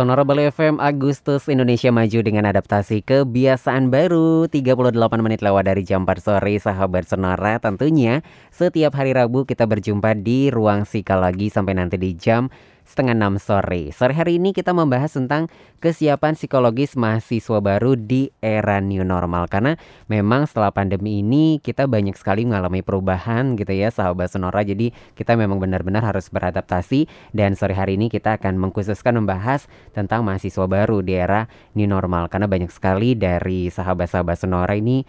Sonora Bali FM Agustus Indonesia maju dengan adaptasi kebiasaan baru. 38 menit lewat dari jam 4 sore sahabat Sonora. Tentunya setiap hari Rabu kita berjumpa di ruang psikologi sampai nanti di jam setengah enam sore. Sore hari ini kita membahas tentang kesiapan psikologis mahasiswa baru di era new normal karena memang setelah pandemi ini kita banyak sekali mengalami perubahan gitu ya sahabat Sonora. Jadi kita memang benar-benar harus beradaptasi dan sore hari ini kita akan mengkhususkan membahas tentang mahasiswa baru di era new normal karena banyak sekali dari sahabat-sahabat Sonora ini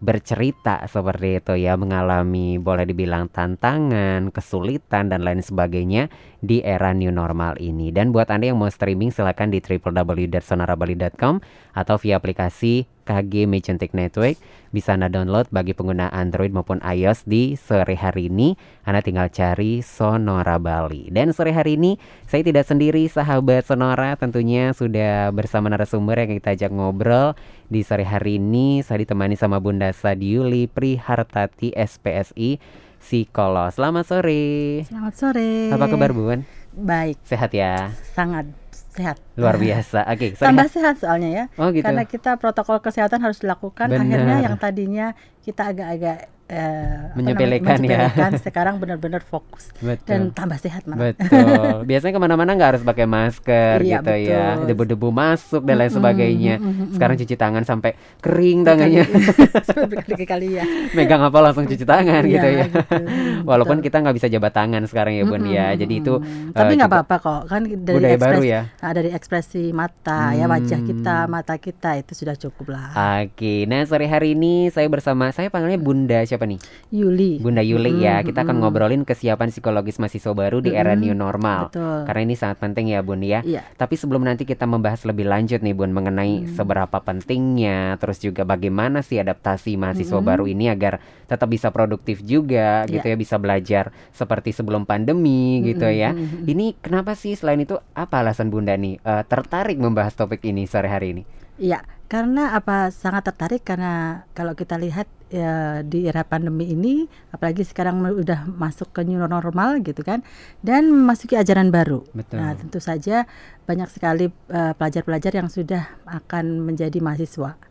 bercerita seperti itu ya mengalami boleh dibilang tantangan, kesulitan dan lain sebagainya di era new normal ini. Dan buat Anda yang mau streaming silakan di www.sonarabali.com atau via aplikasi KG Magentic Network bisa Anda download bagi pengguna Android maupun iOS di sore hari ini. Anda tinggal cari Sonora Bali. Dan sore hari ini saya tidak sendiri sahabat Sonora tentunya sudah bersama narasumber yang kita ajak ngobrol di sore hari ini saya ditemani sama Bunda Sadiuli Prihartati SPSI psikolog. Selamat sore. Selamat sore. Apa kabar Bun? Baik. Sehat ya? Sangat sehat. Luar biasa. Oke, okay, tambah sehat soalnya ya. Oh gitu. Karena kita protokol kesehatan harus dilakukan. Benar. Akhirnya yang tadinya kita agak-agak eh, menyepelekan, ya. sekarang benar-benar fokus betul. dan tambah sehat malah. Betul. Biasanya ke mana-mana nggak harus pakai masker iya, gitu ya, betul. debu-debu masuk dan lain sebagainya. Mm, sekarang cuci tangan sampai kering tangannya. Berkali-kali ya. Megang apa langsung cuci tangan gitu ya. Gitu. Walaupun kita nggak bisa jabat tangan sekarang ya bun ya. Jadi itu. Tapi uh, nggak apa-apa kok kan dari budaya ekspresi, baru ya. Nah, dari ekspresi mata ya wajah kita, mata kita itu sudah cukup lah. Oke, nah sore hari ini saya bersama saya panggilnya Bunda siapa nih? Yuli. Bunda Yuli ya. Kita akan ngobrolin kesiapan psikologis mahasiswa baru di era new normal. Betul. Karena ini sangat penting ya Bun ya. Iya. Tapi sebelum nanti kita membahas lebih lanjut nih Bun mengenai seberapa pentingnya, terus juga bagaimana sih adaptasi mahasiswa baru ini agar tetap bisa produktif juga gitu ya, bisa belajar seperti sebelum pandemi gitu ya. Ini kenapa sih selain itu apa alasan Bunda nih eh, tertarik membahas topik ini sore hari ini? Iya, karena apa sangat tertarik karena kalau kita lihat ya, di era pandemi ini, apalagi sekarang udah masuk ke new normal gitu kan, dan memasuki ajaran baru. Betul. Nah, tentu saja banyak sekali eh, pelajar-pelajar yang sudah akan menjadi mahasiswa.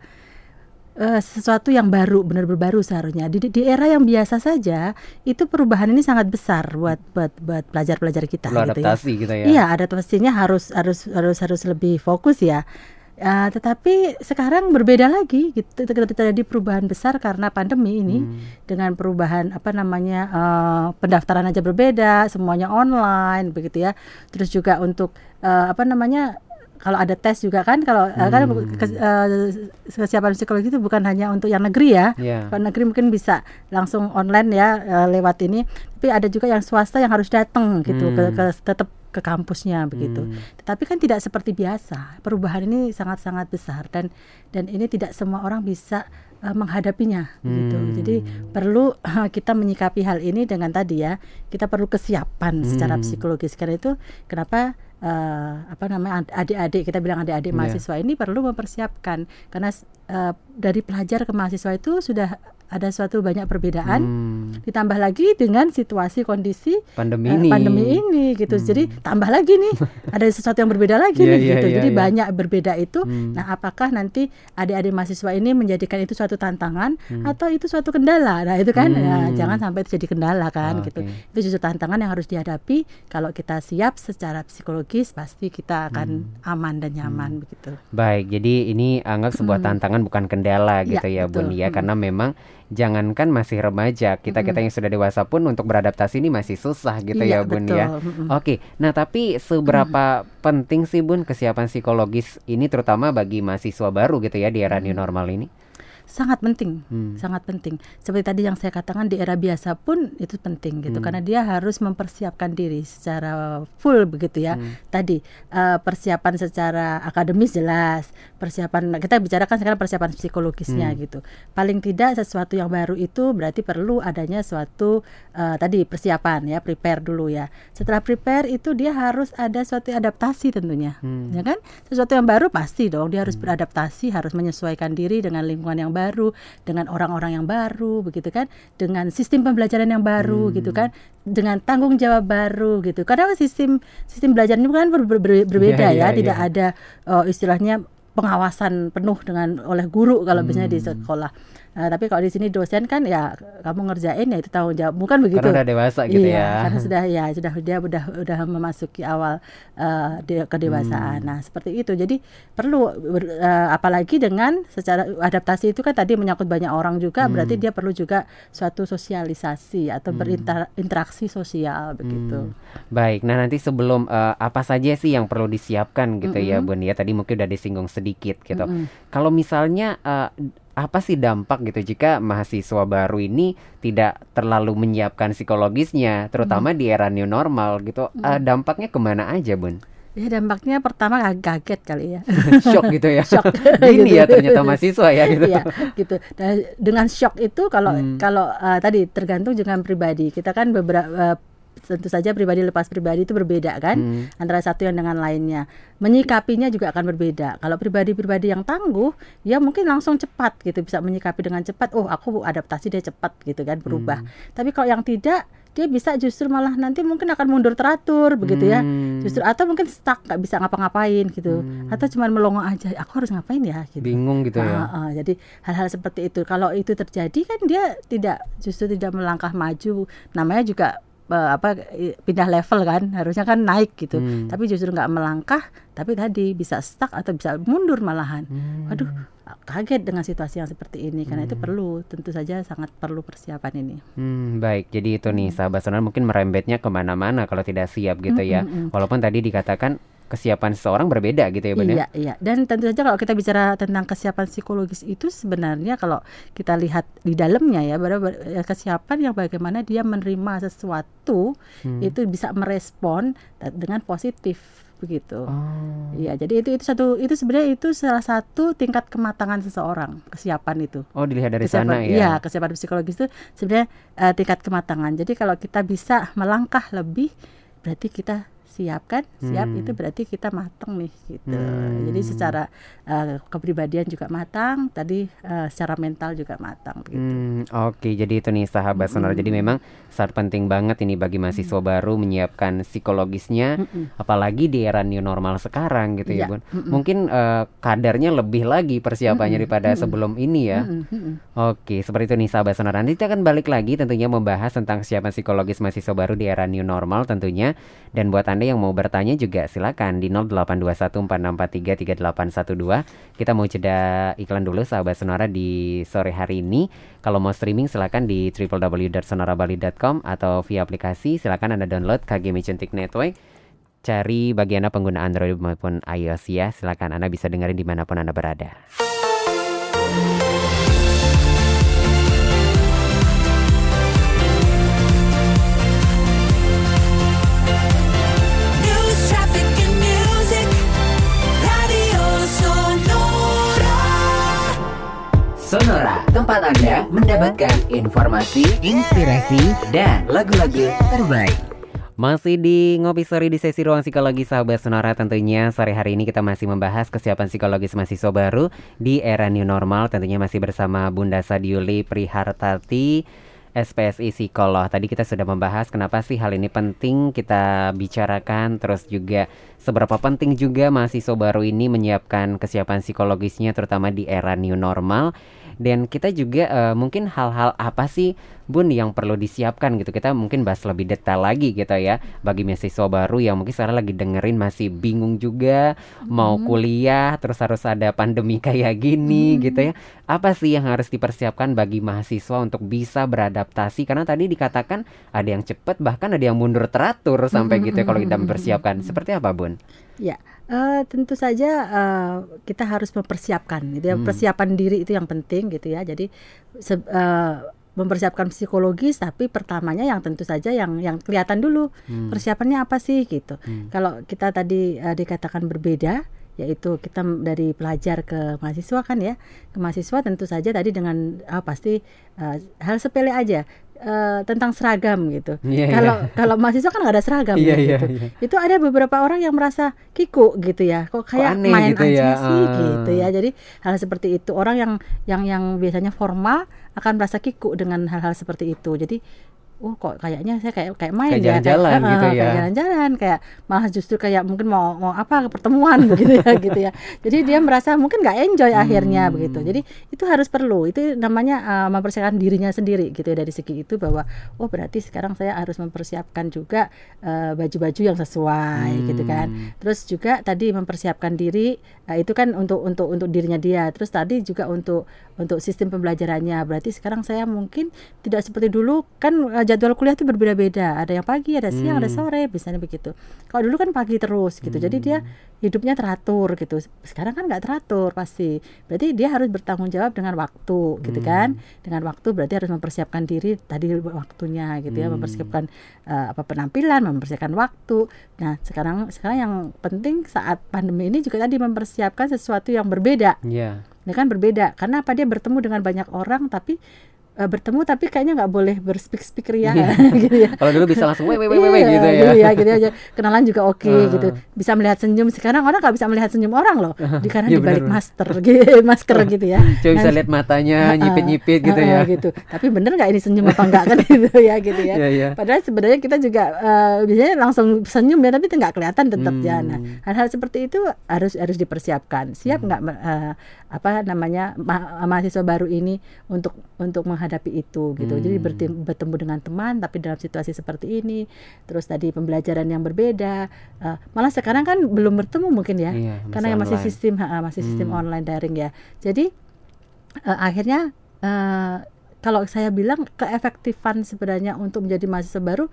Eh, sesuatu yang baru, benar-benar baru seharusnya. Di, di era yang biasa saja, itu perubahan ini sangat besar buat buat buat pelajar-pelajar kita. Perlu gitu ya. adaptasi gitu ya. Iya, adaptasinya harus harus harus harus lebih fokus ya. Uh, tetapi sekarang berbeda lagi gitu terjadi perubahan besar karena pandemi ini Hmm. dengan perubahan apa namanya uh, pendaftaran aja berbeda semuanya online begitu ya. Terus juga untuk uh, apa namanya kalau ada tes juga kan kalau uh, kan kes- uh, kesiapan psikologi itu bukan hanya untuk yang negeri ya. Iya. kalau negeri mungkin bisa langsung online ya uh, lewat ini. Tapi ada juga yang swasta yang harus datang gitu ke, ke tetap ke kampusnya begitu Hmm. tetapi kan tidak seperti biasa. Perubahan ini sangat-sangat besar dan dan ini tidak semua orang bisa uh, menghadapinya begitu. Hmm. Jadi perlu uh, kita menyikapi hal ini dengan tadi ya, kita perlu kesiapan secara Hmm. psikologis. Karena itu kenapa uh, apa namanya adik-adik kita bilang adik-adik Iya. mahasiswa ini perlu mempersiapkan karena uh, dari pelajar ke mahasiswa itu sudah ada suatu banyak perbedaan Hmm. ditambah lagi dengan situasi kondisi Pandemi eh, ini. pandemi ini gitu. Jadi tambah lagi nih ada sesuatu yang berbeda lagi Iya, nih iya, gitu. iya, Jadi iya. banyak berbeda itu. Hmm. Nah, apakah nanti adik-adik mahasiswa ini menjadikan itu suatu tantangan Hmm. atau itu suatu kendala? Nah, itu kan ya, jangan sampai itu jadi kendala kan Oke. gitu. Itu justru tantangan yang harus dihadapi. Kalau kita siap secara psikologis pasti kita akan Hmm. aman dan nyaman begitu. Baik, jadi ini anggap sebuah tantangan bukan kendala gitu ya, Iya, Bun betul. ya, karena memang jangankan masih remaja, kita kita yang sudah dewasa pun untuk beradaptasi ini masih susah gitu ya, Iya, Bun betul. ya. Oke, nah tapi seberapa penting sih Bun kesiapan psikologis ini terutama bagi mahasiswa baru gitu ya di era new normal ini? Sangat penting Hmm. sangat penting seperti tadi yang saya katakan di era biasa pun itu penting gitu Hmm. karena dia harus mempersiapkan diri secara full begitu ya Hmm. tadi eh, persiapan secara akademis jelas persiapan kita bicarakan sekarang persiapan psikologisnya Hmm. gitu paling tidak sesuatu yang baru itu berarti perlu adanya suatu eh, tadi persiapan ya prepare dulu ya setelah prepare itu dia harus ada suatu adaptasi tentunya Hmm. ya kan sesuatu yang baru pasti dong dia harus beradaptasi harus menyesuaikan diri dengan lingkungan yang baru, dengan orang-orang yang baru, begitu kan, dengan sistem pembelajaran yang baru, Hmm. gitu kan, dengan tanggung jawab baru, gitu. Karena sistem sistem belajar ini kan ber- ber- ber- berbeda Iya, ya, iya, tidak iya. ada eh, istilahnya pengawasan penuh dengan oleh guru kalau biasanya di Hmm. sekolah. Nah, tapi kalau di sini dosen kan ya kamu ngerjain ya itu tanggung jawab, bukan begitu? Karena udah dewasa gitu iya, ya. karena sudah ya sudah dia udah udah memasuki awal eh, de- kedewasaan. Hmm. Nah, seperti itu. Jadi perlu ber- eh, apalagi dengan secara adaptasi itu kan tadi menyangkut banyak orang juga, berarti Hmm. dia perlu juga suatu sosialisasi atau Hmm. berinteraksi sosial begitu. Hmm, Baik, nah nanti sebelum eh, apa saja sih yang perlu disiapkan gitu ya Mm-mm. Bun ya tadi mungkin udah disinggung sedikit gitu. Mm-mm. Kalau misalnya eh, apa sih dampak gitu jika mahasiswa baru ini tidak terlalu menyiapkan psikologisnya, terutama di era new normal gitu, Eh, dampaknya ke mana aja Bun? Ya dampaknya pertama ag- kaget kali ya. Shock gitu ya? Shock. Gini Gitu. ya ternyata mahasiswa ya gitu. Iya, gitu. Nah, dengan shock itu kalau Hmm. kalau eh, tadi tergantung dengan pribadi. Kita kan beberapa tentu saja pribadi lepas pribadi itu berbeda kan Hmm. antara satu yang dengan lainnya. Menyikapinya juga akan berbeda. Kalau pribadi-pribadi yang tangguh, ya mungkin langsung cepat gitu bisa menyikapi dengan cepat. Oh, aku adaptasi dia cepat gitu kan berubah. Hmm. Tapi kalau yang tidak, dia bisa justru malah nanti mungkin akan mundur teratur begitu ya. Hmm. Justru atau mungkin stuck nggak bisa ngapa-ngapain gitu. Hmm. Atau cuma melongo aja. Aku harus ngapain ya gitu. bingung gitu ya. Ah, jadi hal-hal seperti itu kalau itu terjadi kan dia tidak justru tidak melangkah maju namanya juga eh, apa pindah level kan harusnya kan naik gitu Hmm. tapi justru nggak melangkah tapi tadi bisa stuck atau bisa mundur malahan Hmm. waduh kaget dengan situasi yang seperti ini karena itu Hmm. perlu tentu saja sangat perlu persiapan ini Hmm, baik. Jadi itu nih sahabat sonar mungkin merembetnya ke mana-mana kalau tidak siap gitu ya. Mm, mm, mm. Walaupun tadi dikatakan kesiapan seseorang berbeda gitu ya Bun ya. Iya, iya. Dan tentu saja kalau kita bicara tentang kesiapan psikologis itu sebenarnya kalau kita lihat di dalamnya ya, ya, kesiapan yang bagaimana dia menerima sesuatu Hmm. itu bisa merespon dengan positif begitu. Oh. Iya, jadi itu itu satu itu sebenarnya itu salah satu tingkat kematangan seseorang, kesiapan itu. Oh, dilihat dari sana kesiapan, ya. Iya, kesiapan psikologis itu sebenarnya eh, tingkat kematangan. Jadi kalau kita bisa melangkah lebih, berarti kita siap kan? Siap Hmm. itu berarti kita matang nih gitu. Hmm. Jadi secara eh, kepribadian juga matang, tadi eh, secara mental juga matang begitu. Hmm, oke. Jadi itu nih sahabat sonar. Jadi Mm-mm. memang sangat penting banget ini bagi mahasiswa baru menyiapkan psikologisnya Mm-mm. apalagi di era new normal sekarang gitu ya, Iya, Bun. mm-mm. Mungkin eh, kadarnya lebih lagi persiapannya Mm-mm, daripada mm-mm. sebelum ini ya. Mm-mm, mm-mm. Oke, seperti itu nih sahabat sonar. Nanti kita akan balik lagi tentunya membahas tentang kesiapan psikologis mahasiswa baru di era new normal tentunya. Dan buat Anda yang mau bertanya juga silakan di 082146433812. Kita mau jeda iklan dulu sahabat sonora di sore hari ini. Kalau mau streaming silakan di www.sonarabali.com atau via aplikasi silakan Anda download KG Magentic Network. Cari bagi pengguna Android maupun iOS ya. Silakan Anda bisa dengerin di mana pun Anda berada. Sonora, tempat Anda mendapatkan informasi, inspirasi, dan lagu-lagu terbaik. Masih di Ngopi Sore di sesi Ruang Psikologi Sahabat Sonora tentunya sore hari ini kita masih membahas kesiapan psikologis mahasiswa baru di era new normal tentunya masih bersama Bunda Sadiuli Prihartati SPSI Psikolog. Tadi kita sudah membahas kenapa sih hal ini penting kita bicarakan terus juga seberapa penting juga mahasiswa baru ini menyiapkan kesiapan psikologisnya terutama di era new normal dan kita juga eh, mungkin hal-hal apa sih Bun yang perlu disiapkan gitu? Kita mungkin bahas lebih detail lagi gitu ya bagi mahasiswa baru yang mungkin sekarang lagi dengerin masih bingung juga mau kuliah terus harus ada pandemi kayak gini gitu ya. Apa sih yang harus dipersiapkan bagi mahasiswa untuk bisa beradaptasi? Karena tadi dikatakan ada yang cepat bahkan ada yang mundur teratur sampai gitu ya kalau kita mempersiapkan. seperti apa Bun? Ya, eh, tentu saja eh, kita harus mempersiapkan, gitu ya. Hmm. Persiapan diri itu yang penting, gitu ya. Jadi se- eh, mempersiapkan psikologis, tapi pertamanya yang tentu saja yang yang kelihatan dulu Hmm. persiapannya apa sih, gitu. Hmm. Kalau kita tadi eh, dikatakan berbeda, yaitu kita dari pelajar ke mahasiswa kan ya, ke mahasiswa tentu saja tadi dengan ah, pasti eh, hal sepele aja. Eh, tentang seragam gitu. Iya, Kalau iya. kalau mahasiswa kan nggak ada seragam Iya, ya, iya, gitu. iya. Itu ada beberapa orang yang merasa kiku gitu ya. Kok kayak aneh main gitu aja ya, sih ah. gitu ya. Jadi hal seperti itu orang yang yang yang biasanya formal akan merasa kiku dengan hal-hal seperti itu. Jadi oh kok kayaknya saya kayak kayak main Kayak ya jalan-jalan kayak, gitu "Ah, ya." kayak jalan-jalan kayak malah justru kayak mungkin mau mau apa pertemuan begitu ya gitu ya jadi dia merasa mungkin nggak enjoy akhirnya Hmm. begitu jadi itu harus perlu itu namanya uh, mempersiapkan dirinya sendiri gitu ya dari segi itu bahwa oh berarti sekarang saya harus mempersiapkan juga uh, baju-baju yang sesuai gitu kan Hmm. terus juga tadi mempersiapkan diri uh, itu kan untuk untuk untuk dirinya dia terus tadi juga untuk untuk sistem pembelajarannya berarti sekarang saya mungkin tidak seperti dulu kan uh, jadwal kuliah itu berbeda-beda. Ada yang pagi ada siang ada Hmm. sore misalnya begitu. Kalau dulu kan pagi terus gitu. Jadi dia hidupnya teratur gitu. Sekarang kan nggak teratur pasti. Berarti dia harus bertanggung jawab dengan waktu gitu Hmm. kan. Dengan waktu berarti harus mempersiapkan diri tadi waktunya gitu ya. Hmm. mempersiapkan eh, apa penampilan mempersiapkan waktu. Nah sekarang sekarang yang penting saat pandemi ini juga tadi mempersiapkan sesuatu yang berbeda. Iya. ya kan berbeda. Karena apa? Dia bertemu dengan banyak orang tapi eh, bertemu tapi kayaknya nggak boleh berspik spik ria Iya. gitu ya. Kalau dulu bisa langsung weh weh weh weh Iya, gitu ya. gitu ya gitu aja. Kenalan juga oke Ah. gitu. Bisa melihat senyum. Sekarang orang nggak bisa melihat senyum orang loh. Di karena Iya, di balik benar, masker gitu masker gitu ya. Coba bisa Nah, lihat matanya ah, nyipit-nyipit gitu ah, ya. ah, gitu. Tapi bener nggak ini senyum apa enggak kan gitu ya gitu ya. Iya, iya. padahal sebenarnya kita juga eh, biasanya langsung senyum ya tapi nggak kelihatan tetap ya nah Hmm. hal-hal seperti itu harus harus dipersiapkan. Siap nggak eh, apa namanya ma- mahasiswa baru ini untuk untuk menghadapi itu gitu jadi Hmm. bertim- bertemu dengan teman tapi dalam situasi seperti ini terus tadi pembelajaran yang berbeda eh, malah sekarang kan belum bertemu mungkin ya Iya, karena yang masih online. sistem ha, masih sistem Hmm. online daring ya jadi eh, akhirnya eh, kalau saya bilang keefektifan sebenarnya untuk menjadi mahasiswa baru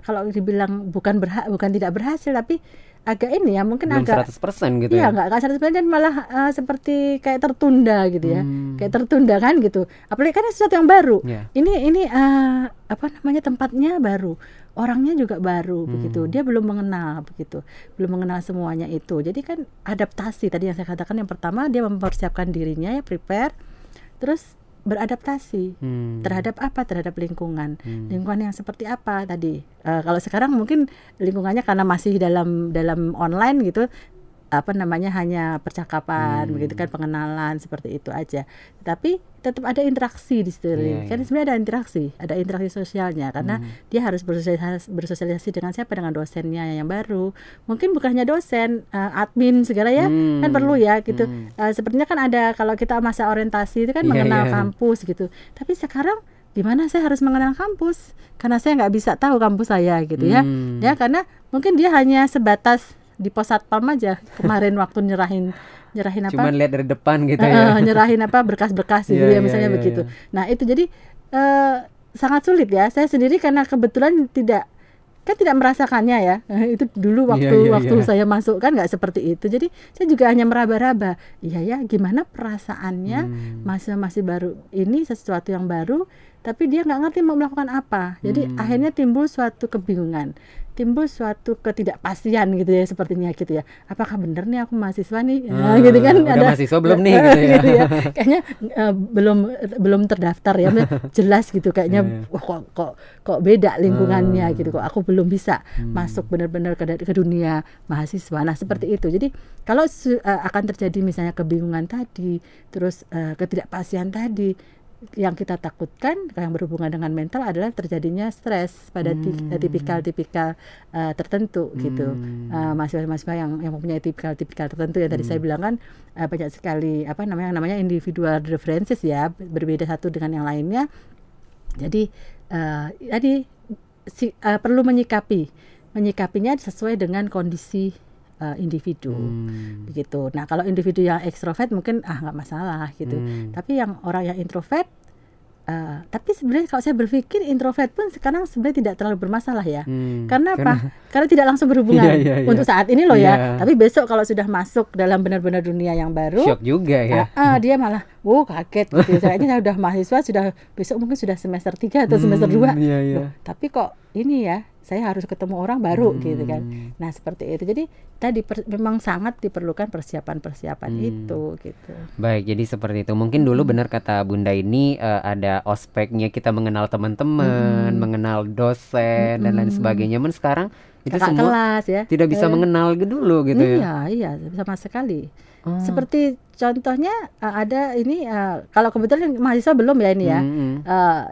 kalau dibilang bukan berha bukan tidak berhasil tapi agak ini ya mungkin belum agak 100% gitu iya ya. nggak nggak 100% dan malah eh, seperti kayak tertunda gitu ya Hmm. kayak tertunda kan gitu apalagi kan sesuatu yang baru Iya. ini ini eh, apa namanya tempatnya baru orangnya juga baru Hmm. begitu dia belum mengenal begitu belum mengenal semuanya itu jadi kan adaptasi tadi yang saya katakan yang pertama dia mempersiapkan dirinya ya prepare terus beradaptasi Hmm. terhadap apa terhadap lingkungan Hmm. lingkungan yang seperti apa tadi Eh, kalau sekarang mungkin lingkungannya karena masih dalam dalam online gitu apa namanya hanya percakapan Hmm. begitu kan pengenalan seperti itu aja tapi tetap ada interaksi di situ Iya, kan iya. sebenarnya ada interaksi ada interaksi sosialnya karena Hmm. dia harus bersosialisasi, bersosialisasi dengan siapa dengan dosennya yang baru mungkin bukan hanya dosen eh, admin segala ya kan Hmm. perlu ya gitu Hmm. Eh, sepertinya kan ada kalau kita masa orientasi itu kan Iya, mengenal iya. kampus gitu tapi sekarang gimana saya harus mengenal kampus karena saya nggak bisa tahu kampus saya gitu ya Hmm. ya karena mungkin dia hanya sebatas di pos satpam aja kemarin waktu nyerahin nyerahin apa Cuman lihat dari depan gitu ya. eh, nyerahin apa berkas-berkas gitu Iya, ya iya, misalnya iya, begitu iya. nah itu jadi eh, sangat sulit ya saya sendiri karena kebetulan tidak kan tidak merasakannya ya itu dulu Iya, waktu iya, waktu iya. saya masuk kan nggak seperti itu jadi saya juga hanya meraba-raba iya ya gimana perasaannya Hmm. masih masih baru ini sesuatu yang baru tapi dia nggak ngerti mau melakukan apa jadi Hmm. akhirnya timbul suatu kebingungan timbul suatu ketidakpastian gitu ya sepertinya gitu ya apakah benar nih aku mahasiswa nih Ah, Nah, gitu kan udah mahasiswa belum nih, gitu ya. kayaknya eh, belum belum terdaftar ya jelas gitu kayaknya Iya, iya. wah kok kok kok beda lingkungannya Hmm. gitu kok aku belum bisa Hmm. masuk benar-benar ke, ke dunia mahasiswa nah seperti itu jadi kalau eh, akan terjadi misalnya kebingungan tadi terus eh, ketidakpastian tadi yang kita takutkan yang berhubungan dengan mental adalah terjadinya stres pada Hmm. eh, tipikal-tipikal eh, tertentu gitu Hmm. Eh, mahasiswa-mahasiswa yang yang mempunyai tipikal-tipikal tertentu yang tadi saya bilang kan eh, banyak sekali apa namanya namanya individual differences ya berbeda satu dengan yang lainnya jadi eh, tadi si, eh, perlu menyikapi menyikapinya sesuai dengan kondisi eh, individu Hmm. begitu nah kalau individu yang ekstrovert mungkin ah nggak masalah gitu Hmm. tapi yang orang yang introvert eh, tapi sebenarnya kalau saya berpikir introvert pun sekarang sebenarnya tidak terlalu bermasalah ya Hmm. karena apa? Karena tidak langsung berhubungan Iya, iya, iya. untuk saat ini loh Iya. ya. Tapi besok kalau sudah masuk dalam benar-benar dunia yang baru, Shock juga ya. ah, ah, dia malah, wow kaget gitu. Saya udah mahasiswa sudah besok mungkin sudah semester 3 atau semester Hmm, 2 Iya, iya. Loh, tapi kok ini ya saya harus ketemu orang baru gitu kan. Hmm. Nah, seperti itu. Jadi tadi per- memang sangat diperlukan persiapan-persiapan Hmm. itu gitu. Baik, jadi seperti itu. Mungkin dulu benar kata Bunda ini eh, ada ospeknya kita mengenal teman-teman, Mm-mm. mengenal dosen dan lain Mm-mm. sebagainya. Men sekarang itu Kakak semua kelas ya. tidak bisa Eh, mengenal dulu gitu ya. Iya, iya, sama sekali. Oh. Seperti contohnya uh, ada ini uh, kalau kebetulan mahasiswa belum ya ini ya. Uh,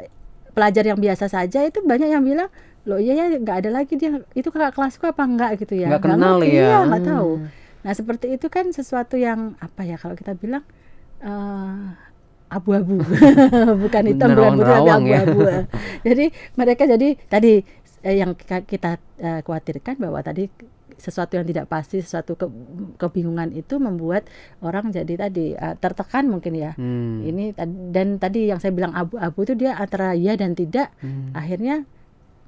pelajar yang biasa saja itu banyak yang bilang loh iya ya nggak ada lagi dia itu kakak kelasku apa enggak gitu ya Nggak kenal ya. iya nggak tahu Hmm. nah seperti itu kan sesuatu yang apa ya kalau kita bilang uh, abu-abu bukan hitam bukan putih tapi ya. abu-abu jadi mereka jadi tadi eh, yang kita, kita eh, khawatirkan bahwa tadi sesuatu yang tidak pasti sesuatu ke- kebingungan itu membuat orang jadi tadi eh, tertekan mungkin ya Hmm. ini dan tadi yang saya bilang abu-abu itu dia antara ya dan tidak Hmm. akhirnya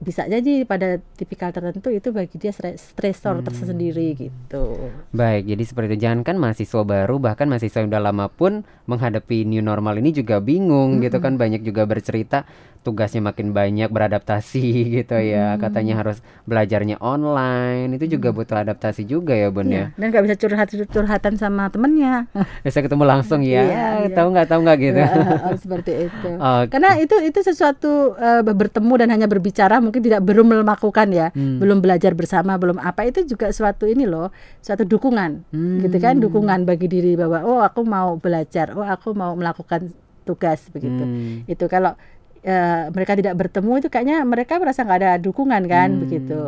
bisa jadi pada tipikal tertentu itu bagi dia stre- stresor Hmm. tersendiri gitu. Baik, jadi seperti itu. Jangankan mahasiswa baru, bahkan mahasiswa yang udah lama pun menghadapi new normal ini juga bingung gitu kan. Banyak juga bercerita tugasnya makin banyak beradaptasi gitu ya. Katanya harus belajarnya online. Itu juga butuh adaptasi juga ya, Bun ya. Iya, dan nggak bisa curhat curhatan sama temennya. Bisa ketemu langsung ya. Iya, iya. Tahu nggak? Tahu nggak gitu. Oh, seperti itu. Oke. Karena itu itu sesuatu eh, bertemu dan hanya berbicara mungkin tidak belum melakukan ya, Hmm. belum belajar bersama, belum apa itu juga suatu ini loh, suatu dukungan. Hmm. Gitu kan, dukungan bagi diri bahwa oh aku mau belajar, oh aku mau melakukan tugas begitu. Hmm. Itu kalau eh, mereka tidak bertemu itu kayaknya mereka merasa nggak ada dukungan kan Hmm. begitu.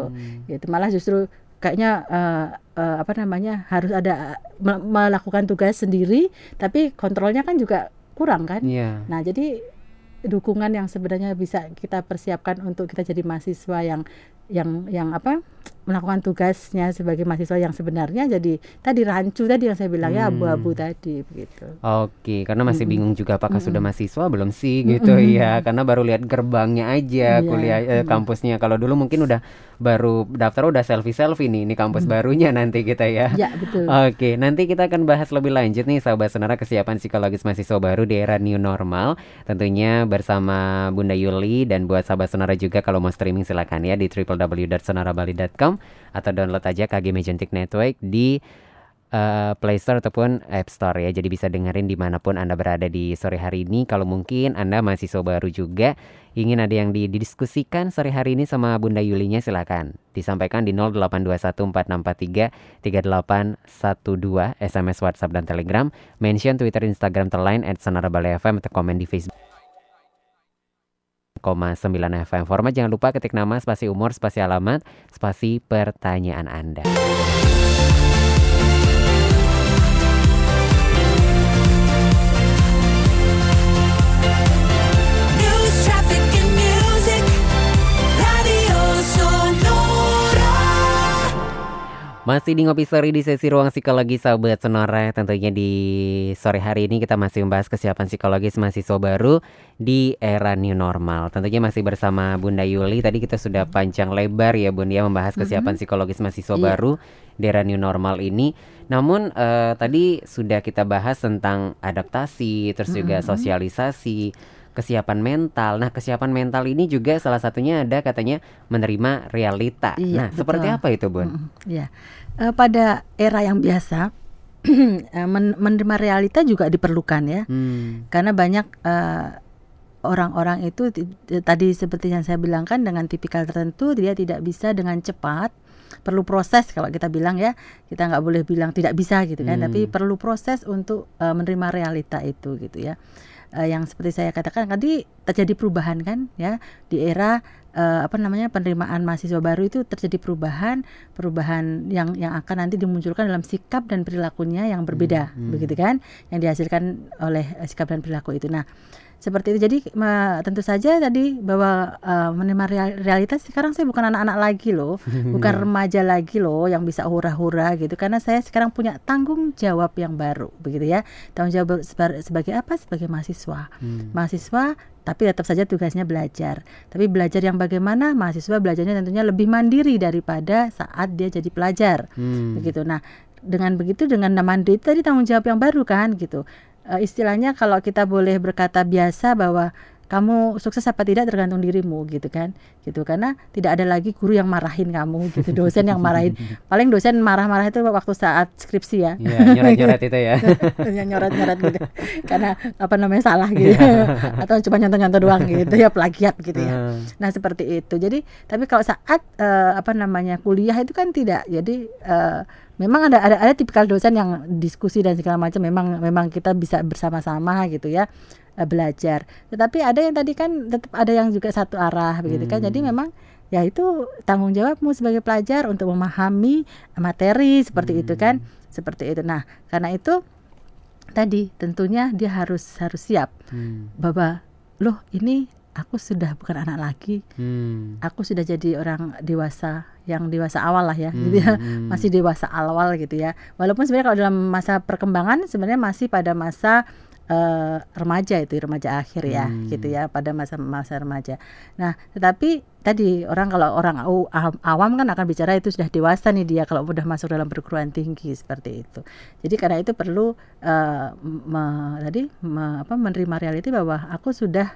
Gitu malah justru kayaknya eh, eh, apa namanya harus ada me- melakukan tugas sendiri tapi kontrolnya kan juga kurang kan. Iya. Nah, jadi dukungan yang sebenarnya bisa kita persiapkan untuk kita jadi mahasiswa yang yang yang apa melakukan tugasnya sebagai mahasiswa yang sebenarnya jadi tadi rancu tadi yang saya bilang ya Hmm. abu-abu tadi begitu. Oke, karena masih Mm-mm. bingung juga apakah sudah Mm-mm. mahasiswa belum sih gitu Mm-mm. ya. Karena baru lihat gerbangnya aja Iya. kuliah eh, Mm. kampusnya. Kalau dulu mungkin udah baru daftar udah selfie-selfie nih. Ini kampus barunya nanti kita ya. Ya, betul. Oke, nanti kita akan bahas lebih lanjut nih sahabat sonora kesiapan psikologis mahasiswa baru di era new normal. Tentunya bersama Bunda Yuli dan buat sahabat sonora juga kalau mau streaming silakan ya di www.sonarabali.com atau download aja KG Magentic Network di eh, Play Store ataupun App Store ya. Jadi bisa dengerin di mana pun Anda berada di sore hari ini. Kalau mungkin Anda mahasiswa baru juga ingin ada yang di- didiskusikan sore hari ini sama Bunda Yulinya silakan disampaikan di 082146438812 SMS WhatsApp dan Telegram mention Twitter Instagram terlain at Sonora Bali FM atau komen di Facebook 9 FM format jangan lupa ketik nama spasi umur spasi alamat spasi pertanyaan Anda Masih di Ngopi Sore di sesi ruang psikologi sahabat Sonora Tentunya di sore hari ini kita masih membahas kesiapan psikologis mahasiswa baru di era new normal Tentunya masih bersama Bunda Yuli Tadi kita sudah panjang lebar ya Bunda ya membahas kesiapan psikologis mahasiswa Iya. baru di era new normal ini Namun eh, tadi sudah kita bahas tentang adaptasi Terus juga sosialisasi kesiapan mental. Nah, kesiapan mental ini juga salah satunya ada katanya menerima realita. Iya, nah, seperti betul. apa itu, Bun? Mm-mm, Ya, Eh, pada era yang biasa eh, men- menerima realita juga diperlukan ya, Hmm. karena banyak eh, orang-orang itu tadi seperti yang saya bilang kan dengan tipikal tertentu dia tidak bisa dengan cepat. Perlu proses kalau kita bilang ya. Kita nggak boleh bilang tidak bisa gitu kan. Hmm. tapi perlu proses untuk eh, menerima realita itu gitu ya Eh, yang seperti saya katakan tadi terjadi perubahan kan ya di era eh, apa namanya penerimaan mahasiswa baru itu terjadi perubahan perubahan yang yang akan nanti dimunculkan dalam sikap dan perilakunya yang berbeda hmm. begitu kan yang dihasilkan oleh eh, sikap dan perilaku itu nah seperti itu. Jadi ma- tentu saja tadi bahwa eh, menerima real- realitas sekarang saya bukan anak-anak lagi loh. Bukan remaja lagi loh yang bisa hura-hura gitu. Karena saya sekarang punya tanggung jawab yang baru begitu ya. Tanggung jawab seba- sebagai apa? Sebagai mahasiswa. Hmm. mahasiswa tapi tetap saja tugasnya belajar. Tapi belajar yang bagaimana? Mahasiswa belajarnya tentunya lebih mandiri daripada saat dia jadi pelajar. Hmm. begitu. Nah dengan begitu dengan mandiri tadi tanggung jawab yang baru kan gitu istilahnya kalau kita boleh berkata biasa bahwa kamu sukses apa tidak tergantung dirimu gitu kan. Gitu karena tidak ada lagi guru yang marahin kamu gitu. Dosen yang marahin. Paling dosen marah-marah itu waktu saat skripsi ya. Iya, nyoret-nyoret itu ya. yang nyoret-nyoret gitu. Karena apa namanya salah gitu. Atau cuma nyontoh-nyontoh doang gitu ya plagiat gitu ya. Ah. nah seperti itu. Jadi tapi kalau saat eh, apa namanya kuliah itu kan tidak. Jadi eh, memang ada ada ada tipikal dosen yang diskusi dan segala macam. Memang memang kita bisa bersama-sama gitu ya eh, belajar tetapi ada yang tadi kan tetap ada yang juga satu arah begitu kan jadi Hmm. memang ya itu tanggung jawabmu sebagai pelajar untuk memahami materi seperti itu kan seperti itu nah karena itu tadi tentunya dia harus harus siap Hmm. bahwa loh ini aku sudah bukan anak lagi Hmm. aku sudah jadi orang dewasa yang dewasa awal lah ya gitu ya Hmm. masih dewasa awal gitu ya walaupun sebenarnya kalau dalam masa perkembangan sebenarnya masih pada masa eh, remaja itu remaja akhir ya Hmm. gitu ya pada masa-masa remaja nah tetapi tadi orang kalau orang aw- aw- awam kan akan bicara itu sudah dewasa nih dia kalau udah masuk dalam perguruan tinggi seperti itu jadi karena itu perlu eh, me- tadi me- apa menerima realiti bahwa aku sudah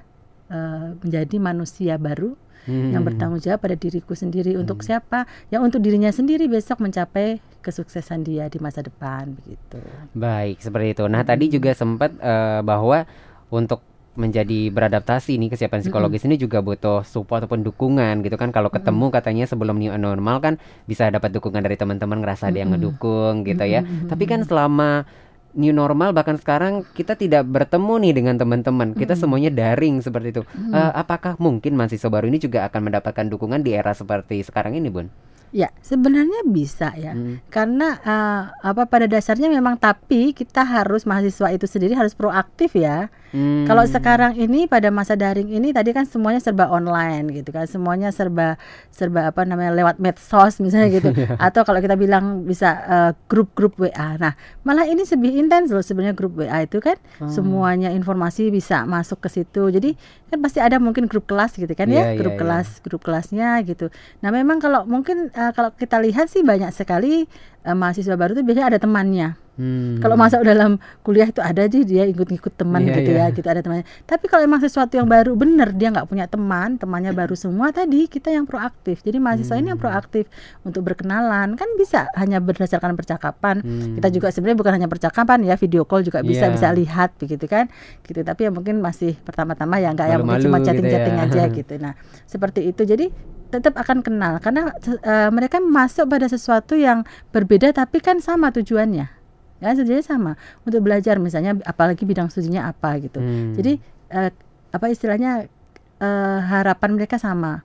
eh, menjadi manusia baru Hmm. yang bertanggung jawab pada diriku sendiri untuk siapa yang untuk dirinya sendiri besok mencapai kesuksesan dia di masa depan begitu Baik, seperti itu. Nah, tadi juga sempat eh, bahwa untuk menjadi beradaptasi nih kesiapan psikologis ini juga butuh support ataupun dukungan gitu kan. Kalau ketemu katanya sebelum new normal kan bisa dapat dukungan dari teman-teman ngerasa ada yang ngedukung gitu ya. Tapi kan selama new normal bahkan sekarang kita tidak bertemu nih dengan teman-teman. Kita semuanya daring seperti itu. Eh, apakah mungkin mahasiswa baru ini juga akan mendapatkan dukungan di era seperti sekarang ini, Bun? ya sebenarnya bisa ya Hmm. karena eh, apa pada dasarnya memang tapi kita harus mahasiswa itu sendiri harus proaktif ya Hmm. Kalau sekarang ini pada masa daring ini tadi kan semuanya serba online gitu kan, semuanya serba serba apa namanya lewat medsos misalnya gitu, atau kalau kita bilang bisa eh, grup-grup WA. Nah malah ini lebih intens loh sebenarnya grup WA itu kan, semuanya informasi bisa masuk ke situ. Jadi kan pasti ada mungkin grup kelas gitu kan Iya, ya, iya, grup iya. kelas, grup kelasnya gitu. Nah memang kalau mungkin eh, kalau kita lihat sih banyak sekali eh, mahasiswa baru itu biasanya ada temannya. Hmm. Kalau masuk dalam kuliah itu ada aja dia ikut-ikut teman Iya, gitu iya. ya, gitu ada temannya. Tapi kalau emang sesuatu yang baru bener dia nggak punya teman, temannya baru semua tadi kita yang proaktif. Jadi mahasiswa ini yang Hmm. proaktif untuk berkenalan kan bisa hanya berdasarkan percakapan. Hmm. Kita juga sebenarnya bukan hanya percakapan ya, video call juga bisa Iya. bisa lihat begitu kan. Gitu. Tapi ya mungkin masih pertama-tama ya nggak yang mungkin cuma gitu chatting-chatting ya. aja gitu. Nah, seperti itu. Jadi tetap akan kenal karena eh, mereka masuk pada sesuatu yang berbeda tapi kan sama tujuannya ya tujuannya sama untuk belajar misalnya apalagi bidang studinya apa gitu Hmm. jadi eh, apa istilahnya eh, harapan mereka sama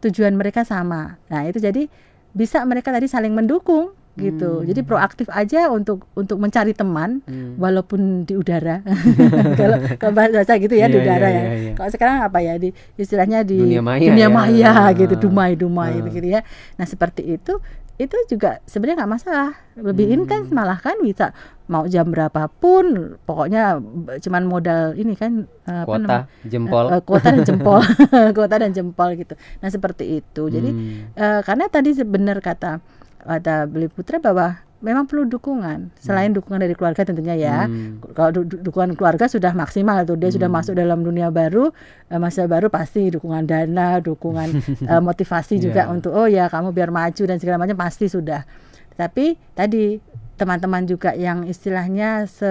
tujuan mereka sama nah itu jadi bisa mereka tadi saling mendukung gitu jadi proaktif aja untuk untuk mencari teman Hmm. walaupun di udara kalau kalau bahasa gitu ya Iya, di udara iya, ya iya, iya. kalau sekarang apa ya di istilahnya di Dunia maya dunia ya. maya gitu Ah. dumai dumai Ah. gitu ya nah seperti itu itu juga sebenarnya nggak masalah lebih Hmm. intens malah kan bisa mau jam berapapun pokoknya cuman modal ini kan eh, apa kuota namanya? jempol eh, kuota dan jempol kuota dan jempol gitu nah seperti itu jadi Hmm. Eh, karena tadi benar kata kata Beli Putra bahwa memang perlu dukungan. Selain dukungan dari keluarga tentunya ya. Hmm. kalau du- du- dukungan keluarga sudah maksimal tuh. Dia sudah masuk dalam dunia baru eh, masa baru pasti dukungan dana dukungan eh, motivasi juga Iya. untuk oh ya kamu biar maju dan segala macam pasti sudah. Tapi tadi teman-teman juga yang istilahnya se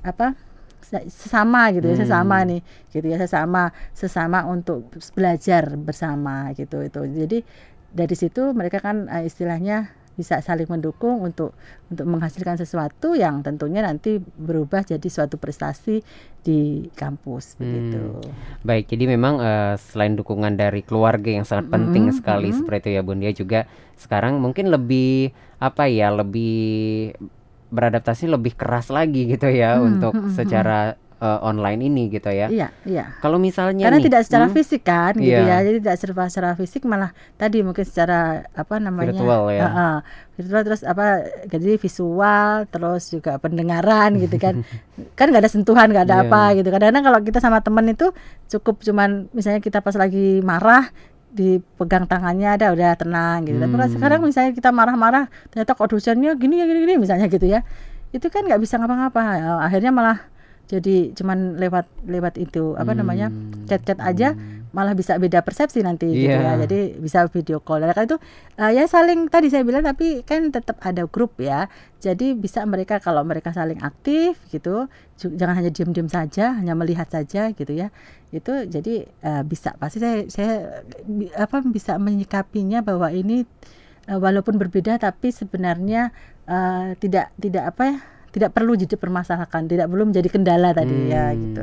apa se- sesama gitu ya Hmm. sesama nih gitu ya sesama sesama untuk belajar bersama gitu itu. Jadi dari situ mereka kan eh, istilahnya bisa saling mendukung untuk untuk menghasilkan sesuatu yang tentunya nanti berubah jadi suatu prestasi di kampus begitu. Baik, jadi memang eh, selain dukungan dari keluarga yang sangat penting Mm-mm, sekali mm-mm. seperti itu ya Bun, dia juga sekarang mungkin lebih apa ya, lebih beradaptasi lebih keras lagi gitu ya Hmm, untuk hmm, hmm, eh, online ini gitu ya. Iya, iya. Kalau misalnya Karena nih, tidak secara hmm, fisik kan gitu Iya. ya. Jadi tidak secara secara fisik malah tadi mungkin secara apa namanya? Virtual ya. Heeh. virtual terus apa jadi visual terus juga pendengaran gitu kan. kan nggak ada sentuhan, nggak ada Iya. apa gitu. Kadang-kadang kalau kita sama temen itu cukup cuman misalnya kita pas lagi marah dipegang tangannya ada udah tenang gitu. Tapi Hmm. sekarang misalnya kita marah-marah ternyata kok dosennya gini ya gini gini misalnya gitu ya. Itu kan nggak bisa ngapa-ngapa. Ya, Akhirnya malah jadi cuman lewat lewat itu apa namanya Hmm. chat-chat aja malah bisa beda persepsi nanti gitu Iya. ya. Jadi bisa video call. Dan karena itu eh, ya saling tadi saya bilang tapi kan tetap ada grup ya. Jadi bisa mereka kalau mereka saling aktif gitu, jangan hanya diam-diam saja, hanya melihat saja gitu ya. Itu jadi eh, bisa pasti saya saya apa bisa menyikapinya bahwa ini eh, walaupun berbeda tapi sebenarnya eh, tidak tidak apa ya tidak perlu jadi permasalahan, tidak belum menjadi kendala tadi ya Hmm. gitu.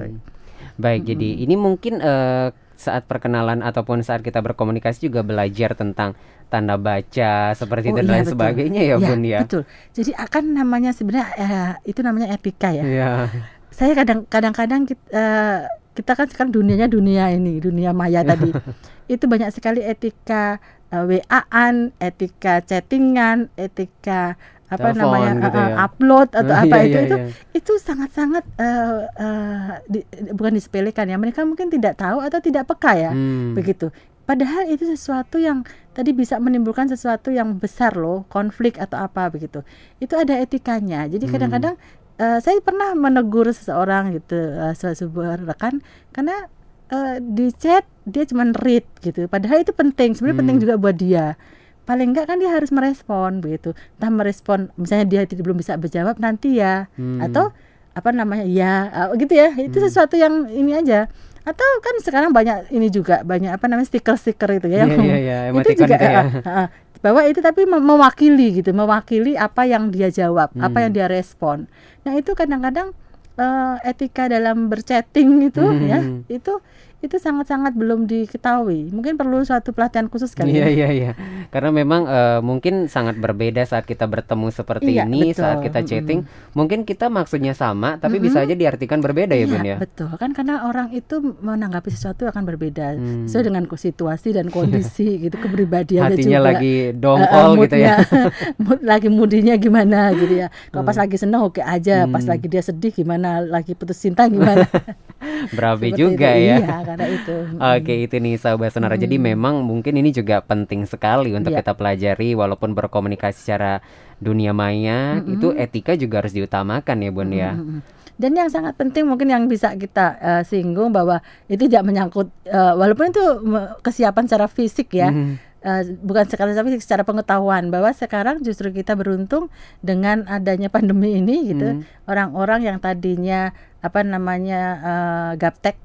Baik, jadi ini mungkin eh, saat perkenalan ataupun saat kita berkomunikasi juga belajar tentang tanda baca seperti itu Oh, dan iya, lain betul. sebagainya ya, Bun ya. Betul. Jadi akan namanya sebenarnya eh, itu namanya etika ya. Iya. Saya kadang kadang-kadang kita, eh, kita kan sekarang dunianya dunia ini, dunia maya tadi. itu banyak sekali etika eh, WA-an, etika chattingan, etika apa Telepon namanya gitu ya. upload atau Iya, apa iya, itu itu iya. itu sangat-sangat eh, eh, di- bukan disepelekan ya. Mereka mungkin tidak tahu atau tidak peka ya Hmm. begitu. Padahal itu sesuatu yang tadi bisa menimbulkan sesuatu yang besar loh, konflik atau apa begitu. Itu ada etikanya. Jadi Hmm. kadang-kadang eh, saya pernah menegur seseorang gitu, se- sebuah rekan karena eh, di chat dia cuma read gitu. Padahal itu penting, sebenarnya penting Hmm. juga buat dia. Paling enggak kan dia harus merespon begitu. Entah merespon misalnya dia tidak belum bisa berjawab nanti ya Hmm. atau apa namanya ya uh, gitu ya itu sesuatu yang ini aja atau kan sekarang banyak ini juga banyak apa namanya stiker-stiker itu ya yang iya, iya, itu juga itu ya. uh, bahwa itu tapi mewakili gitu mewakili apa yang dia jawab apa Hmm. yang dia respon nah itu kadang-kadang uh, etika dalam berchatting itu ya Hmm. itu itu sangat-sangat belum diketahui mungkin perlu suatu pelatihan khusus kali Iya ya iya iya. Karena memang eh, mungkin sangat berbeda saat kita bertemu seperti Iya, ini, betul. saat kita chatting, mungkin kita maksudnya sama, tapi bisa Mm-mm. aja diartikan berbeda ya, Bun ya. betul kan karena orang itu menanggapi sesuatu akan berbeda Hmm. sesuai dengan situasi dan kondisi gitu kepribadiannya Hatinya juga lagi Eh, eh, dongkol gitu ya. mood lagi mudinya gimana gitu ya kalau pas lagi seneng oke aja pas Hmm. lagi dia sedih gimana lagi putus cinta gimana Berabe juga itu. ya. iya karena itu Oke, itu nih sahabat sonora. Jadi memang mungkin ini juga penting sekali untuk Iya. kita pelajari walaupun berkomunikasi secara dunia maya, itu etika juga harus diutamakan ya, Bun ya. Mm-mm. Dan yang sangat penting mungkin yang bisa kita eh, singgung bahwa itu tidak menyangkut eh, walaupun itu kesiapan secara fisik ya. Mhm. eh, bukan sekali tapi secara pengetahuan bahwa sekarang justru kita beruntung dengan adanya pandemi ini gitu Hmm. orang-orang yang tadinya apa namanya eh, gaptek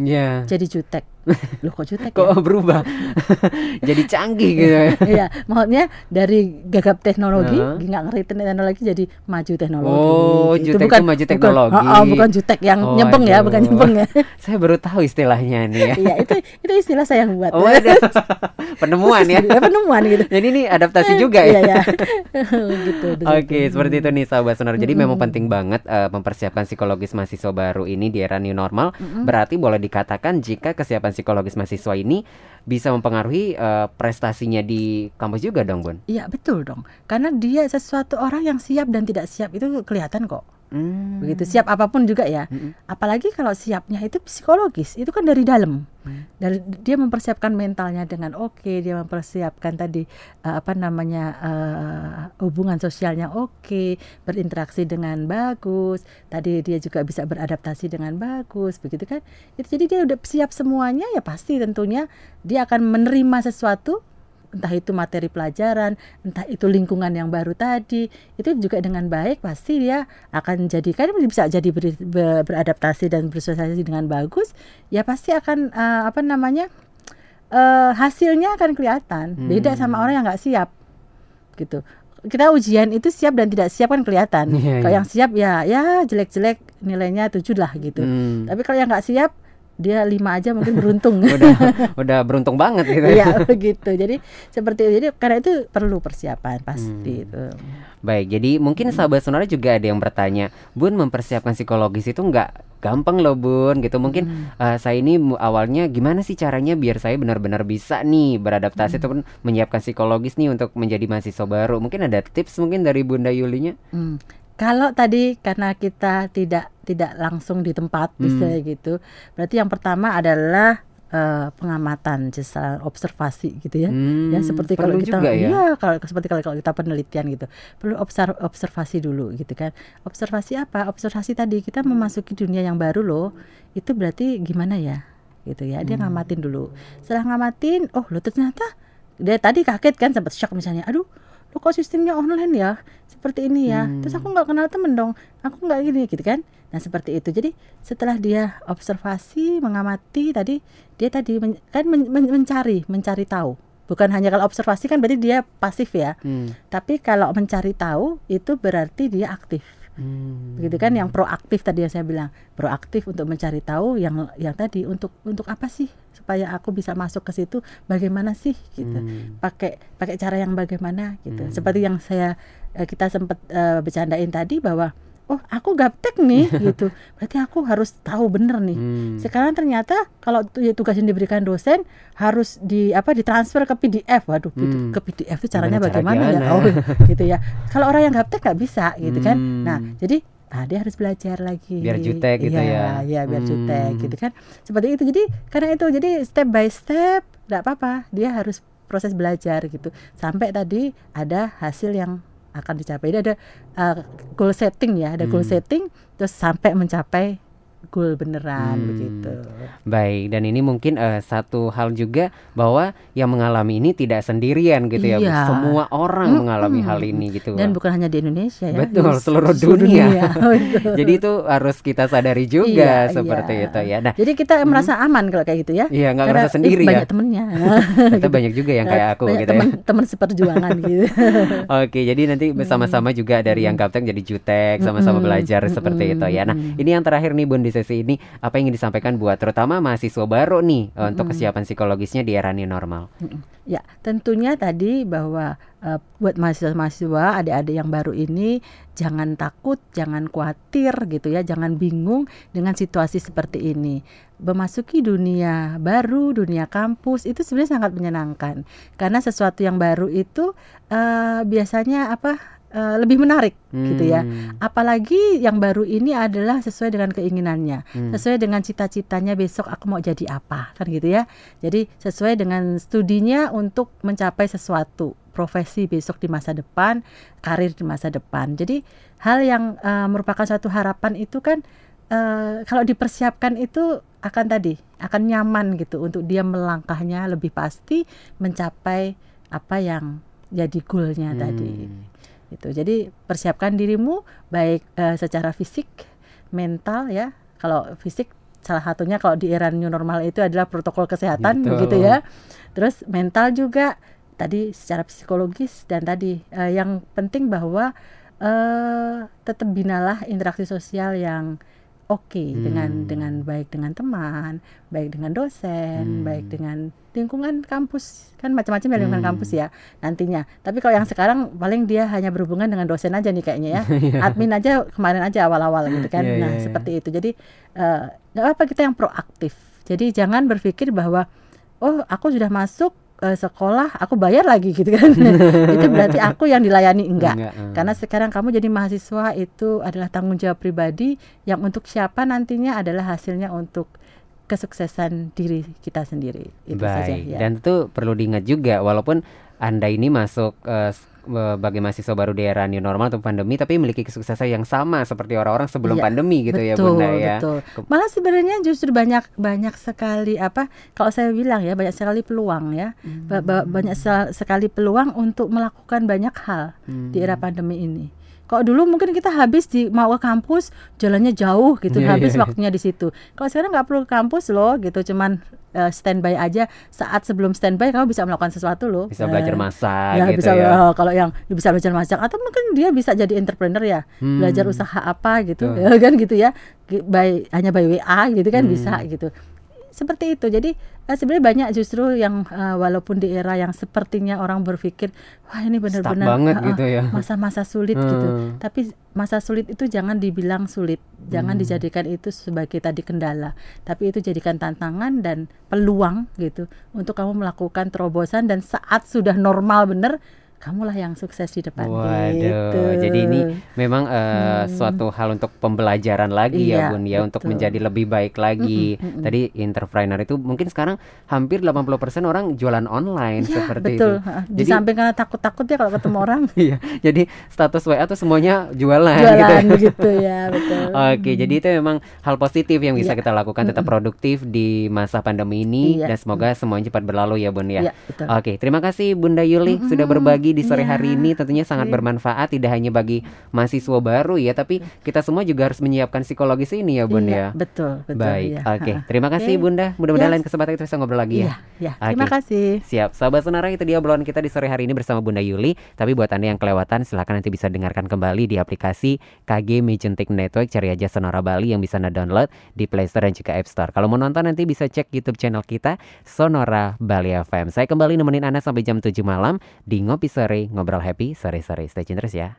Iya. jadi jutek loh kok jutek ya? Kok berubah? Jadi canggih gitu. Iya, maksudnya dari gagap teknologi, nggak ngerti teknologi jadi maju teknologi. Oh, gitu. jutek itu maju teknologi. Bukan, oh, oh, bukan jutek yang Oh, nyempeng ya, bukan nyempeng ya. Saya baru tahu istilahnya nih ya. Iya, itu itu istilah saya yang buat. Oh, ada penemuan ya. Ya, penemuan gitu. Jadi ini adaptasi juga Iya, ya. ya. gitu. Oke, situ. seperti itu nih sahabat sonar. Jadi memang penting banget eh, mempersiapkan psikologis mahasiswa baru ini di era new normal. Berarti boleh dikatakan jika kesiapan psikologis mahasiswa ini bisa mempengaruhi eh, prestasinya di kampus juga dong, Bun. Iya, betul dong. Karena dia sesuatu orang yang siap dan tidak siap itu kelihatan kok. Hmm. Begitu siap apa pun juga ya. Mm-mm. Apalagi kalau siapnya itu psikologis, itu kan dari dalam. Hmm. Dari dia mempersiapkan mentalnya dengan oke, dia mempersiapkan tadi eh, apa namanya eh, hubungan sosialnya oke, berinteraksi dengan bagus. Tadi dia juga bisa beradaptasi dengan bagus, begitu kan? Itu jadi dia udah siap semuanya ya pasti tentunya dia akan menerima sesuatu entah itu materi pelajaran, entah itu lingkungan yang baru tadi, itu juga dengan baik pasti dia akan jadikan bisa jadi ber- ber- beradaptasi dan bersosialisasi dengan bagus, ya pasti akan eh, apa namanya eh, hasilnya akan kelihatan. Beda Hmm. sama orang yang nggak siap, gitu. Kita ujian itu siap dan tidak siap kan kelihatan. Iya, Kalau iya. yang siap ya ya jelek-jelek nilainya tujuh lah gitu. Hmm. Tapi kalau yang nggak siap dia lima aja mungkin beruntung. udah udah beruntung banget gitu ya. Begitu. Jadi seperti itu. Jadi karena itu perlu persiapan pasti Hmm. itu. Baik, jadi mungkin sahabat sonora juga ada yang bertanya, Bun mempersiapkan psikologis itu nggak gampang loh Bun, gitu. Mungkin Hmm. eh, saya ini awalnya gimana sih caranya biar saya benar-benar bisa nih beradaptasi Hmm. ataupun menyiapkan psikologis nih untuk menjadi mahasiswa baru. Mungkin ada tips mungkin dari Bunda Yulinya? Hmm. Kalau tadi karena kita tidak tidak langsung di tempat Hmm. istilahnya gitu, berarti yang pertama adalah eh, pengamatan, jasa observasi gitu ya. Hmm, ya seperti kalau kita ya? iya kalau seperti kalau kalau kita penelitian gitu. Perlu obser- observasi dulu gitu kan. Observasi apa? Observasi tadi kita memasuki dunia yang baru loh. Itu berarti gimana ya? Gitu ya. Dia Hmm. ngamatin dulu. Setelah ngamatin, oh lo ternyata dia tadi kaget kan sempat shock misalnya. Aduh, lo kok sistemnya online ya? Seperti ini ya. Hmm. Terus aku nggak kenal temen dong. Aku nggak gini gitu kan. Nah seperti itu. Jadi setelah dia observasi, mengamati tadi, dia tadi men- kan men- men- mencari, mencari tahu. Bukan hanya kalau observasi kan berarti dia pasif ya. Hmm. Tapi kalau mencari tahu itu berarti dia aktif. Hmm. Begitu kan yang proaktif tadi yang saya bilang. Proaktif untuk mencari tahu yang yang tadi untuk untuk apa sih supaya aku bisa masuk ke situ bagaimana sih gitu. Hmm. Pakai pakai cara yang bagaimana gitu. Hmm. Seperti yang saya eh, kita sempat eh, bercandain tadi bahwa oh aku gaptek nih gitu. Berarti aku harus tahu bener nih. Hmm. Sekarang ternyata kalau ya tugas yang diberikan dosen harus di apa ditransfer ke PDF. Waduh, Hmm. ke PDF itu caranya Gimana cara bagaimana ya? Oh, gitu ya. Kalau orang yang gaptek nggak bisa gitu kan. Hmm. Nah, jadi ah, dia harus belajar lagi. Biar jutek gitu ya. Iya, biar Hmm. jutek gitu kan. Seperti itu. Jadi karena itu jadi step by step nggak apa-apa. Dia harus proses belajar gitu. Sampai tadi ada hasil yang akan dicapai. Ini ada uh, goal setting ya, ada goal Hmm. setting terus sampai mencapai goal beneran Hmm. begitu. Baik, dan ini mungkin eh, satu hal juga bahwa yang mengalami ini tidak sendirian gitu ya. Iya. Semua orang Mm-mm. mengalami hal ini gitu. Dan bukan hanya di Indonesia ya. Betul, di seluruh dunia. Betul. Jadi itu harus kita sadari juga Iya, seperti iya. itu ya. Nah, Jadi kita merasa aman kalau kayak gitu ya. iya nggak ngerasa sendiri ih, ya. banyak temennya. Kita banyak juga yang kayak aku banyak gitu teman ya. teman seperjuangan gitu. Oke, jadi nanti bersama-sama juga dari yang kapten jadi jutek, sama-sama belajar seperti itu ya. Nah, ini yang terakhir nih Bun sesi ini, apa yang ingin disampaikan buat terutama mahasiswa baru nih eh, untuk kesiapan psikologisnya di era new normal? Ya, tentunya tadi bahwa eh, buat mahasiswa-mahasiswa, adik-adik yang baru ini jangan takut, jangan khawatir gitu ya, jangan bingung dengan situasi seperti ini. Memasuki dunia baru, dunia kampus itu sebenarnya sangat menyenangkan karena sesuatu yang baru itu eh, biasanya apa eh, lebih menarik gitu ya. Hmm, Apalagi yang baru ini adalah sesuai dengan keinginannya, hmm. sesuai dengan cita-citanya besok aku mau jadi apa, kan gitu ya. Jadi sesuai dengan studinya untuk mencapai sesuatu, profesi besok di masa depan, karir di masa depan. Jadi hal yang eh, merupakan suatu harapan itu kan eh, kalau dipersiapkan itu akan tadi akan nyaman gitu untuk dia melangkahnya lebih pasti mencapai apa yang jadi goalnya tadi Hmm. Gitu. Jadi persiapkan dirimu baik eh, secara fisik, mental ya. Kalau fisik salah satunya kalau di era new normal itu adalah protokol kesehatan Betul. begitu ya. Terus mental juga tadi secara psikologis dan tadi eh, yang penting bahwa eh tetap binalah interaksi sosial yang oke Hmm. dengan dengan baik dengan teman, baik dengan dosen, Hmm. baik dengan lingkungan kampus kan macam-macam ya lingkungan Hmm. kampus ya nantinya. Tapi kalau yang sekarang paling dia hanya berhubungan dengan dosen aja nih kayaknya ya. Admin aja kemarin aja awal-awal gitu kan. Iya, nah, iya, iya. seperti itu. Jadi eh, nggak apa kita yang proaktif. Jadi jangan berpikir bahwa oh, aku sudah masuk eh, sekolah, aku bayar lagi gitu kan. itu berarti aku yang dilayani enggak. eh. Karena sekarang kamu jadi mahasiswa itu adalah tanggung jawab pribadi yang untuk siapa nantinya adalah hasilnya untuk kesuksesan diri kita sendiri. Itu saja Baik, ya. dan itu perlu diingat juga walaupun Anda ini masuk eh, sebagai mahasiswa baru di era new normal atau pandemi tapi memiliki kesuksesan yang sama seperti orang-orang sebelum Iya, pandemi gitu ya betul, Bunda ya. betul. Malah sebenarnya justru banyak banyak sekali apa kalau saya bilang ya banyak sekali peluang ya. Ba- ba- banyak se- sekali peluang untuk melakukan banyak hal di era Hmm. pandemi ini. Kalau dulu mungkin kita habis di mau ke kampus jalannya jauh gitu, Iya, habis iya. waktunya di situ. Kalau sekarang nggak perlu ke kampus loh, gitu, cuman eh, standby aja. Saat sebelum standby kamu bisa melakukan sesuatu loh. Bisa belajar Eh, masak ya gitu bisa ya. eh, kalau yang bisa belajar masak atau mungkin dia bisa jadi entrepreneur ya Hmm. belajar usaha apa gitu Betul. ya kan gitu ya by hanya by WA gitu kan Hmm. bisa gitu seperti itu jadi eh, sebenarnya banyak justru yang eh, walaupun di era yang sepertinya orang berpikir wah ini benar-benar banget eh, gitu ya. masa-masa sulit gitu Hmm. tapi masa sulit itu jangan dibilang sulit jangan Hmm. dijadikan itu sebagai tadi kendala tapi itu jadikan tantangan dan peluang gitu untuk kamu melakukan terobosan dan saat sudah normal bener kamulah yang sukses di depan. Waduh, Gitu. jadi ini memang eh, Hmm. suatu hal untuk pembelajaran lagi ya Iya, Bun ya untuk menjadi lebih baik lagi. Mm-mm, mm-mm. Tadi entrepreneur itu mungkin sekarang hampir 80% orang jualan online Iya, seperti betul. itu. Heeh. Di Jadi- samping karena takut-takut ya kalau ketemu orang Iya, jadi status WA tuh semuanya jualan, gitu. jualan gitu ya, betul. Oke, jadi itu memang hal positif yang bisa Iya. kita lakukan tetap produktif di masa pandemi ini Iya. dan semoga semuanya cepat berlalu ya Bun ya. Betul. Oke, terima kasih Bunda Yuli sudah berbagi di sore iya. hari ini. Tentunya sangat Iya. bermanfaat tidak hanya bagi mahasiswa baru ya, tapi kita semua juga harus menyiapkan psikologis ini ya Bun Iya, ya. betul, betul. Baik, iya. oke. Heeh. Terima kasih Oke. Bunda. Mudah-mudahan Iya. lain kesempatan kita bisa ngobrol lagi Iya, ya. ya. Terima Oke. kasih. Siap, sahabat Sonora itu dia obrolan kita di sore hari ini bersama Bunda Yuli. Tapi buat anda yang kelewatan, silahkan nanti bisa dengarkan kembali di aplikasi KG Magentic Network. Cari aja Sonora Bali yang bisa anda-download di Play Store dan juga App Store. Kalau mau nonton nanti bisa cek YouTube channel kita Sonora Bali FM. Saya kembali nemenin anda sampai jam 7 malam di Ngopi Sore, Ngobrol Happy Sore-sore. Stay tune terus ya.